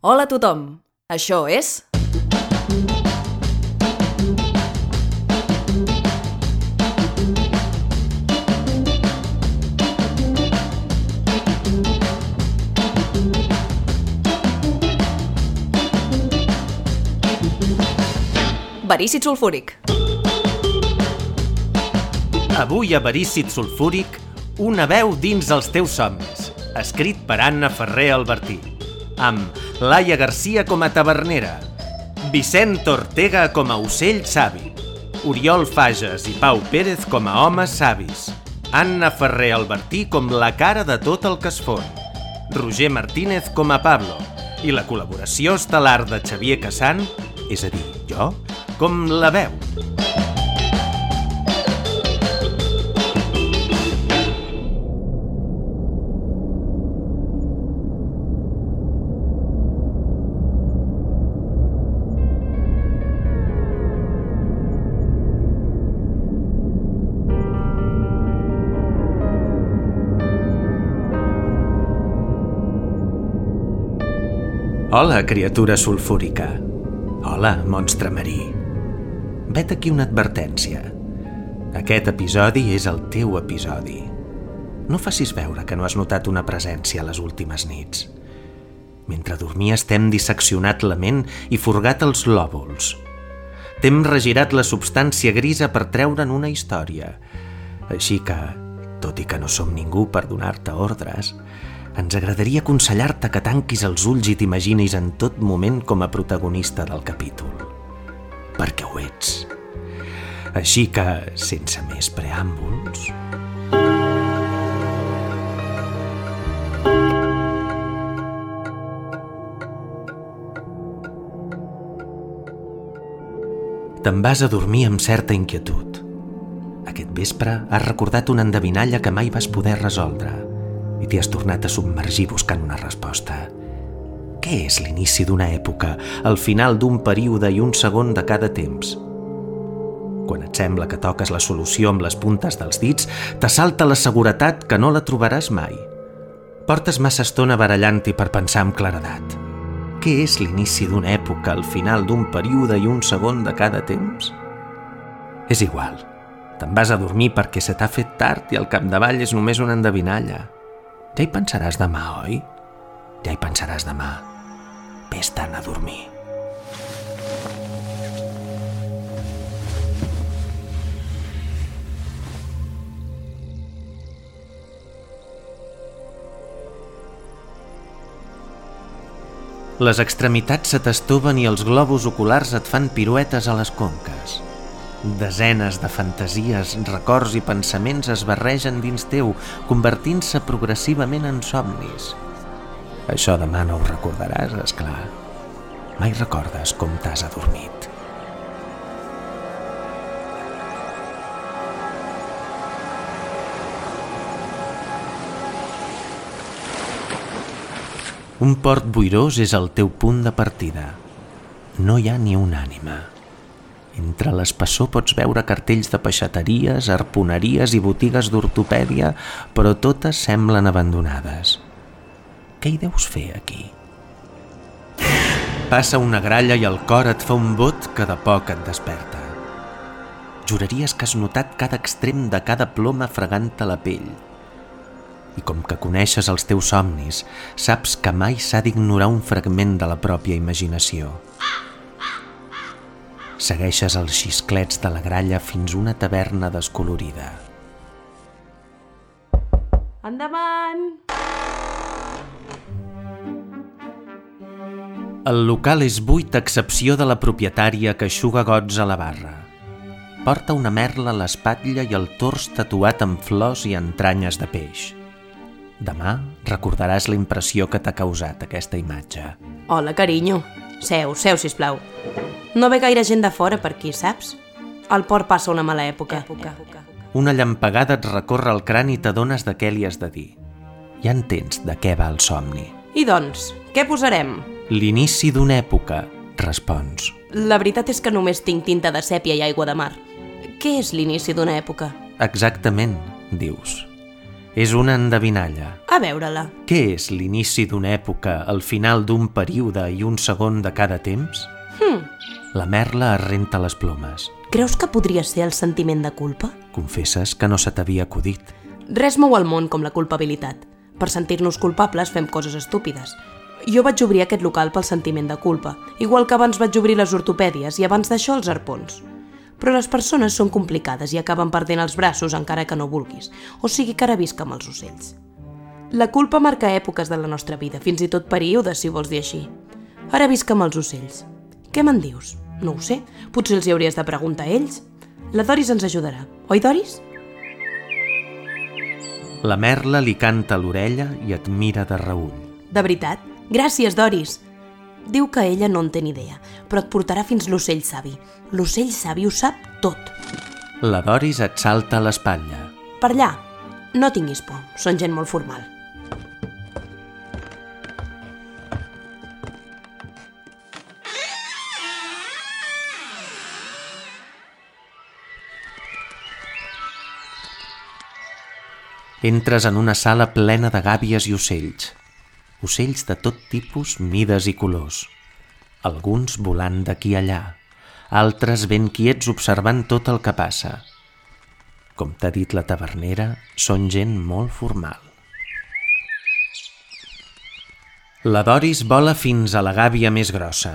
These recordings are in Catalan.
Hola a tothom, això és... Verícid sulfúric. Avui a Verícid Sulfúric, una veu dins els teus somnis, escrit per Anna Ferrer Albertí, amb Laia Garcia com a tavernera, Vicent Ortega com a ocell savi, Oriol Fages i Pau Pérez com a homes savis, Anna Ferrer Albertí com la cara de tot el que es fon, Roger Martínez com a Pablo i la col·laboració estel·lar de Xavier Cassan, és a dir, jo, com la veu. Hola, criatura sulfúrica. Hola, monstre marí. Vet aquí una advertència. Aquest episodi és el teu episodi. No facis veure que no has notat una presència les últimes nits. Mentre dormies t'hem disseccionat la ment i forgat els lòbuls. T'hem regirat la substància grisa per treure'n una història. Així que, tot i que no som ningú per donar-te ordres, ens agradaria aconsellar-te que tanquis els ulls i t'imaginis en tot moment com a protagonista del capítol. Perquè ho ets. Així que, sense més preàmbuls... Te'n vas a dormir amb certa inquietud. Aquest vespre has recordat una endevinalla que mai vas poder resoldre i t'hi has tornat a submergir buscant una resposta. Què és l'inici d'una època, el final d'un període i un segon de cada temps? Quan et sembla que toques la solució amb les puntes dels dits, t'assalta la seguretat que no la trobaràs mai. Portes massa estona barallant-hi per pensar amb claredat. Què és l'inici d'una època, el final d'un període i un segon de cada temps? És igual. Te'n vas a dormir perquè se t'ha fet tard i al capdavall és només una endevinalla. Ja hi pensaràs demà, oi? Ja hi pensaràs demà. Vés-te'n a dormir. Les extremitats se t'estoven i els globus oculars et fan piruetes a les conques. Desenes de fantasies, records i pensaments es barregen dins teu, convertint-se progressivament en somnis. Això demà no ho recordaràs, és clar. Mai recordes com t'has adormit. Un port boirós és el teu punt de partida. No hi ha ni una ànima. Entre l'espessor pots veure cartells de peixateries, arponeries i botigues d'ortopèdia, però totes semblen abandonades. Què hi deus fer aquí? Passa una gralla i el cor et fa un bot que de poc et desperta. Juraries que has notat cada extrem de cada ploma fregant-te la pell. I com que coneixes els teus somnis, saps que mai s'ha d'ignorar un fragment de la pròpia imaginació. Segueixes els xisclets de la gralla fins una taverna descolorida. Endavant! El local és buit a excepció de la propietària que aixuga gots a la barra. Porta una merla a l'espatlla i el tors tatuat amb flors i entranyes de peix. Demà recordaràs la impressió que t'ha causat aquesta imatge. Hola, carinyo. Seu, seu, sisplau. No ve gaire gent de fora per aquí, saps? El port passa una mala època. època. Una llampegada et recorre el crani i t'adones de què li has de dir. Ja entens de què va el somni. I doncs, què posarem? L'inici d'una època, respons. La veritat és que només tinc tinta de sèpia i aigua de mar. Què és l'inici d'una època? Exactament, dius. És una endevinalla. A veure-la. Què és l'inici d'una època, el final d'un període i un segon de cada temps? Hmm. La merla es renta les plomes. Creus que podria ser el sentiment de culpa? Confesses que no se t'havia acudit. Res mou el món com la culpabilitat. Per sentir-nos culpables fem coses estúpides. Jo vaig obrir aquest local pel sentiment de culpa, igual que abans vaig obrir les ortopèdies i abans d'això els arpons. Però les persones són complicades i acaben perdent els braços encara que no vulguis, o sigui que ara visc amb els ocells. La culpa marca èpoques de la nostra vida, fins i tot períodes, si vols dir així. Ara visc amb els ocells. Què me'n dius? No ho sé, potser els hi hauries de preguntar a ells. La Doris ens ajudarà, oi Doris? La merla li canta a l'orella i et mira de reull. De veritat? Gràcies, Doris. Diu que ella no en té ni idea, però et portarà fins l'ocell savi. L'ocell savi ho sap tot. La Doris et salta a l'espatlla. Per allà, no tinguis por, són gent molt formal. Entres en una sala plena de gàbies i ocells. Ocells de tot tipus, mides i colors. Alguns volant d'aquí allà, altres ben quiets observant tot el que passa. Com t'ha dit la tavernera, són gent molt formal. La Doris vola fins a la gàbia més grossa.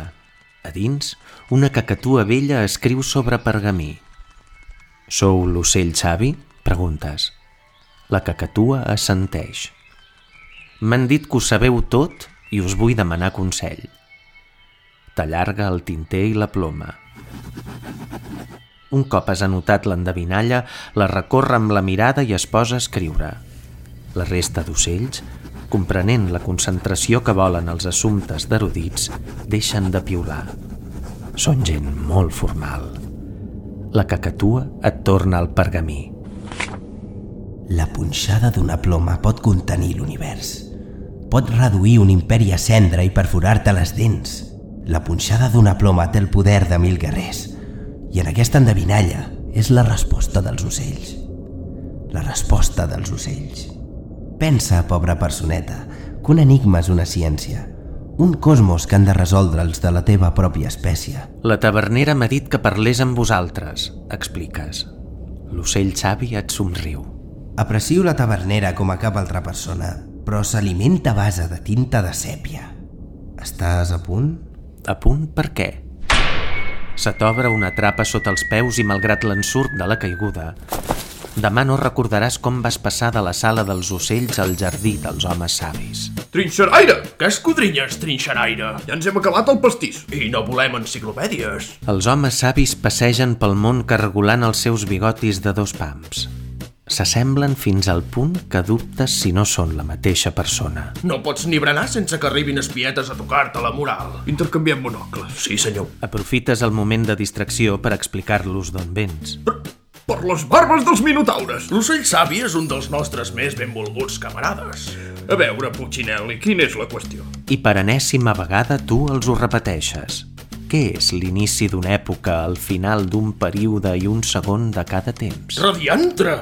A dins, una cacatua vella escriu sobre pergamí. Sou l'ocell savi? Preguntes. La cacatua assenteix. M'han dit que ho sabeu tot i us vull demanar consell. T'allarga el tinter i la ploma. Un cop has anotat l'endevinalla, la recorre amb la mirada i es posa a escriure. La resta d'ocells, comprenent la concentració que volen els assumptes d'erudits, deixen de piular. Són gent molt formal. La cacatua et torna al pergamí. La punxada d'una ploma pot contenir l'univers. Pot reduir un imperi a cendra i perforar-te les dents. La punxada d'una ploma té el poder de mil guerrers. I en aquesta endevinalla és la resposta dels ocells. La resposta dels ocells. Pensa, pobra personeta, que un enigma és una ciència. Un cosmos que han de resoldre els de la teva pròpia espècie. La tavernera m'ha dit que parlés amb vosaltres, expliques. L'ocell savi et somriu. Aprecio la tavernera com a cap altra persona, però s'alimenta a base de tinta de sèpia. Estàs a punt? A punt per què? Se t'obre una trapa sota els peus i malgrat l'ensurt de la caiguda, demà no recordaràs com vas passar de la sala dels ocells al jardí dels homes savis. Trinxeraire! Què escodrinyes, trinxeraire? Ja ens hem acabat el pastís i no volem enciclopèdies. Els homes savis passegen pel món cargolant els seus bigotis de dos pams. S'assemblen fins al punt que dubtes si no són la mateixa persona. No pots ni berenar sense que arribin espietes a tocar-te la moral. Intercanviem monocles. Sí, senyor. Aprofites el moment de distracció per explicar-los d'on vens. Per, per les barbes dels minotaures. L'ocell savi és un dels nostres més benvolguts camarades. A veure, Puccinelli, quina és la qüestió? I per enèsima vegada tu els ho repeteixes. Què és l'inici d'una època, el final d'un període i un segon de cada temps? Radiantre!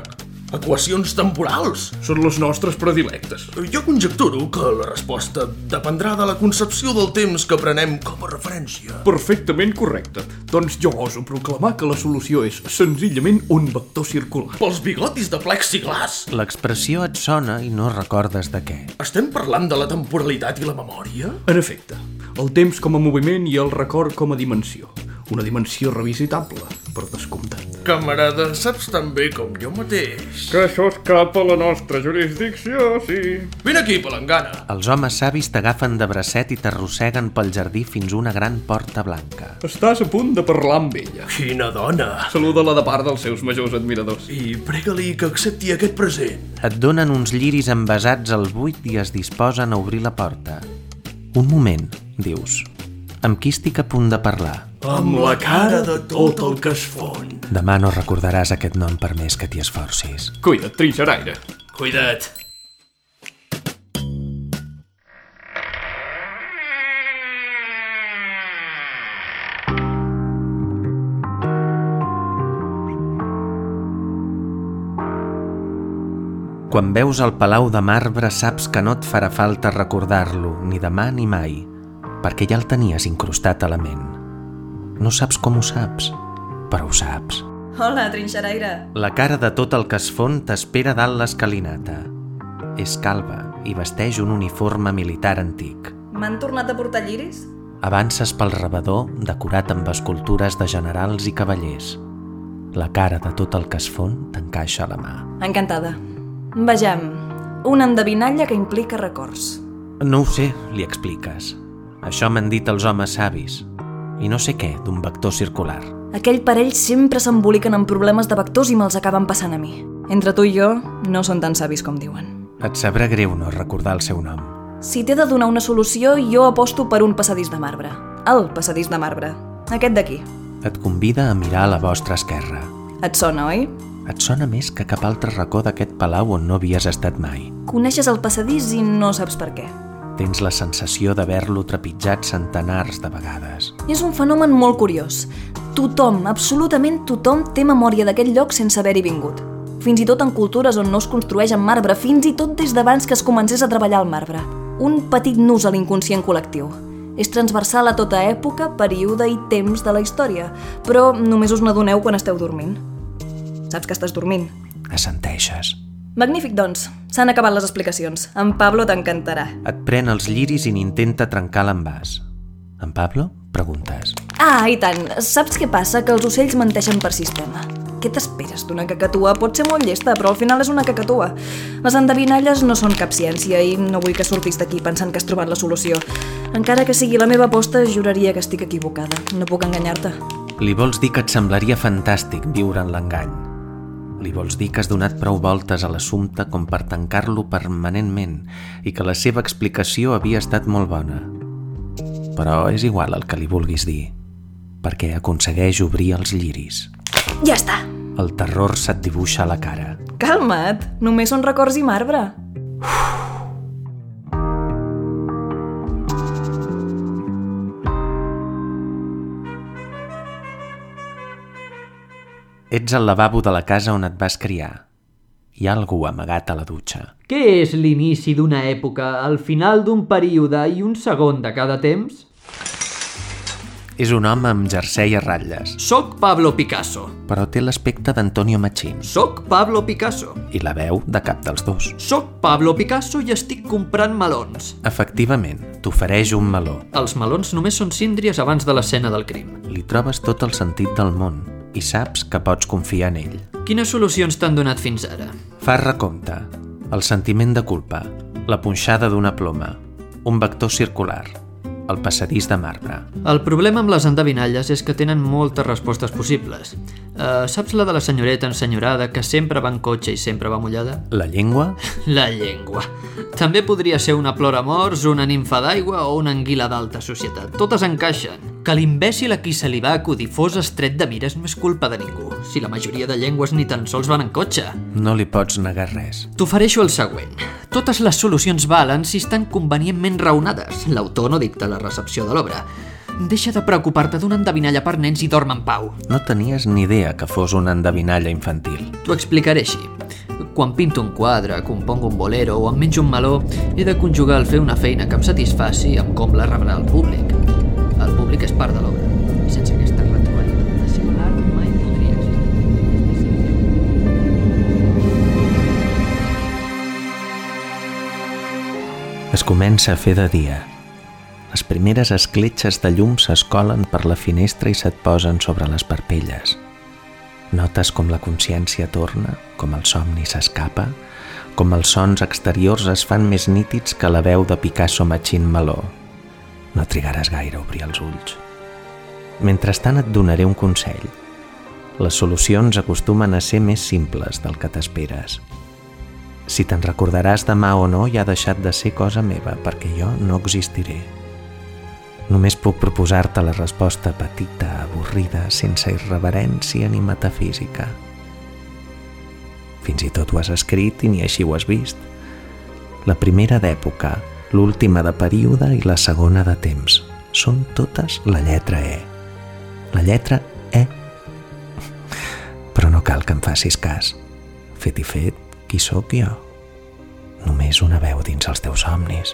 Equacions temporals són les nostres predilectes. Jo conjecturo que la resposta dependrà de la concepció del temps que prenem com a referència. Perfectament correcte. Doncs jo oso proclamar que la solució és senzillament un vector circular. Pels bigotis de plexiglas! L'expressió et sona i no recordes de què. Estem parlant de la temporalitat i la memòria? En efecte, el temps com a moviment i el record com a dimensió. Una dimensió revisitable, per descomptat. Camarada, saps tan bé com jo mateix. Que això escapa a la nostra jurisdicció, sí. Vine aquí, palangana. Els homes savis t'agafen de bracet i t'arrosseguen pel jardí fins a una gran porta blanca. Estàs a punt de parlar amb ella. Quina dona! Saluda-la de part dels seus majors admiradors. I prega-li que accepti aquest present. Et donen uns lliris envasats al buit i es disposen a obrir la porta. Un moment, dius. Amb qui estic a punt de parlar? Amb la cara de tot el que es fon. Demà no recordaràs aquest nom per més que t'hi esforcis. Cuida't, trinxeraire. Cuida't. Quan veus el Palau de Marbre saps que no et farà falta recordar-lo, ni demà ni mai, perquè ja el tenies incrustat a la ment. No saps com ho saps, però ho saps. Hola, trinxeraire. La cara de tot el que es fon t'espera dalt l'escalinata. És calva i vesteix un uniforme militar antic. M'han tornat a portar lliris? Avances pel rebedor decorat amb escultures de generals i cavallers. La cara de tot el que es fon t'encaixa a la mà. Encantada. Vejam, una endevinalla que implica records. No ho sé, li expliques. Això m'han dit els homes savis. I no sé què d'un vector circular. Aquell parell sempre s'emboliquen amb problemes de vectors i me'ls acaben passant a mi. Entre tu i jo, no són tan savis com diuen. Et sabrà greu no recordar el seu nom. Si t'he de donar una solució, jo aposto per un passadís de marbre. El passadís de marbre. Aquest d'aquí. Et convida a mirar a la vostra esquerra. Et sona, oi? Et sona més que cap altre racó d'aquest palau on no havies estat mai. Coneixes el passadís i no saps per què. Tens la sensació d'haver-lo trepitjat centenars de vegades. És un fenomen molt curiós. Tothom, absolutament tothom, té memòria d'aquest lloc sense haver-hi vingut. Fins i tot en cultures on no es construeix en marbre, fins i tot des d'abans que es comencés a treballar el marbre. Un petit nus a l'inconscient col·lectiu. És transversal a tota època, període i temps de la història, però només us n'adoneu quan esteu dormint. Saps que estàs dormint. Assenteixes. Magnífic, doncs. S'han acabat les explicacions. En Pablo t'encantarà. Et pren els lliris i n'intenta trencar l'envàs. En Pablo? Preguntes. Ah, i tant. Saps què passa? Que els ocells menteixen per sistema. Què t'esperes d'una cacatua? Pot ser molt llesta, però al final és una cacatua. Les endevinalles no són cap ciència i no vull que surtis d'aquí pensant que has trobat la solució. Encara que sigui la meva aposta, juraria que estic equivocada. No puc enganyar-te. Li vols dir que et semblaria fantàstic viure en l'engany. Li vols dir que has donat prou voltes a l'assumpte com per tancar-lo permanentment i que la seva explicació havia estat molt bona. Però és igual el que li vulguis dir, perquè aconsegueix obrir els lliris. Ja està. El terror se't dibuixa a la cara. Calma't. Només són records i marbre. Ets al lavabo de la casa on et vas criar. Hi ha algú amagat a la dutxa. Què és l'inici d'una època, el final d'un període i un segon de cada temps? És un home amb jersei a ratlles, Soc Pablo Picasso. però té l'aspecte d'Antonio Machín Soc Pablo Picasso. i la veu de cap dels dos. Soc Pablo Picasso i estic comprant melons. Efectivament, t'ofereix un meló. Els melons només són síndries abans de l'escena del crim. Li trobes tot el sentit del món i saps que pots confiar en ell. Quines solucions t'han donat fins ara? Fas recompte, el sentiment de culpa, la punxada d'una ploma, un vector circular, el passadís de marbre. El problema amb les endevinalles és que tenen moltes respostes possibles. Uh, saps la de la senyoreta ensenyorada que sempre va en cotxe i sempre va mullada? La llengua? La llengua. També podria ser una ploramorts, una nimfa d'aigua o una anguila d'alta societat. Totes encaixen. Que l'imbècil a qui se li va acudir fos estret de mires no és culpa de ningú, si la majoria de llengües ni tan sols van en cotxe. No li pots negar res. T'ofereixo el següent. Totes les solucions valen si estan convenientment raonades. L'autor no dicta la recepció de l'obra. Deixa de preocupar-te d'una endevinalla per nens i dorm en pau. No tenies ni idea que fos una endevinalla infantil. T'ho explicaré així. Quan pinto un quadre, compongo un bolero o em menjo un meló, he de conjugar el fer una feina que em satisfaci amb com la rebrà el públic. El públic és part de l'obra. I sense aquesta retroalimentació, l'art mai podria existir. Es comença a fer de dia. Les primeres escletxes de llum s'escolen per la finestra i se't posen sobre les parpelles. Notes com la consciència torna, com el somni s'escapa, com els sons exteriors es fan més nítids que la veu de Picasso Machín Meló. No trigaràs gaire a obrir els ulls. Mentrestant et donaré un consell. Les solucions acostumen a ser més simples del que t'esperes. Si te'n recordaràs demà o no ja ha deixat de ser cosa meva, perquè jo no existiré. Només puc proposar-te la resposta petita, avorrida, sense irreverència ni metafísica. Fins i tot ho has escrit i ni així ho has vist. La primera d'època, l'última de període i la segona de temps. Són totes la lletra E. La lletra E. Però no cal que em facis cas. Fet i fet, qui sóc jo? només una veu dins els teus somnis.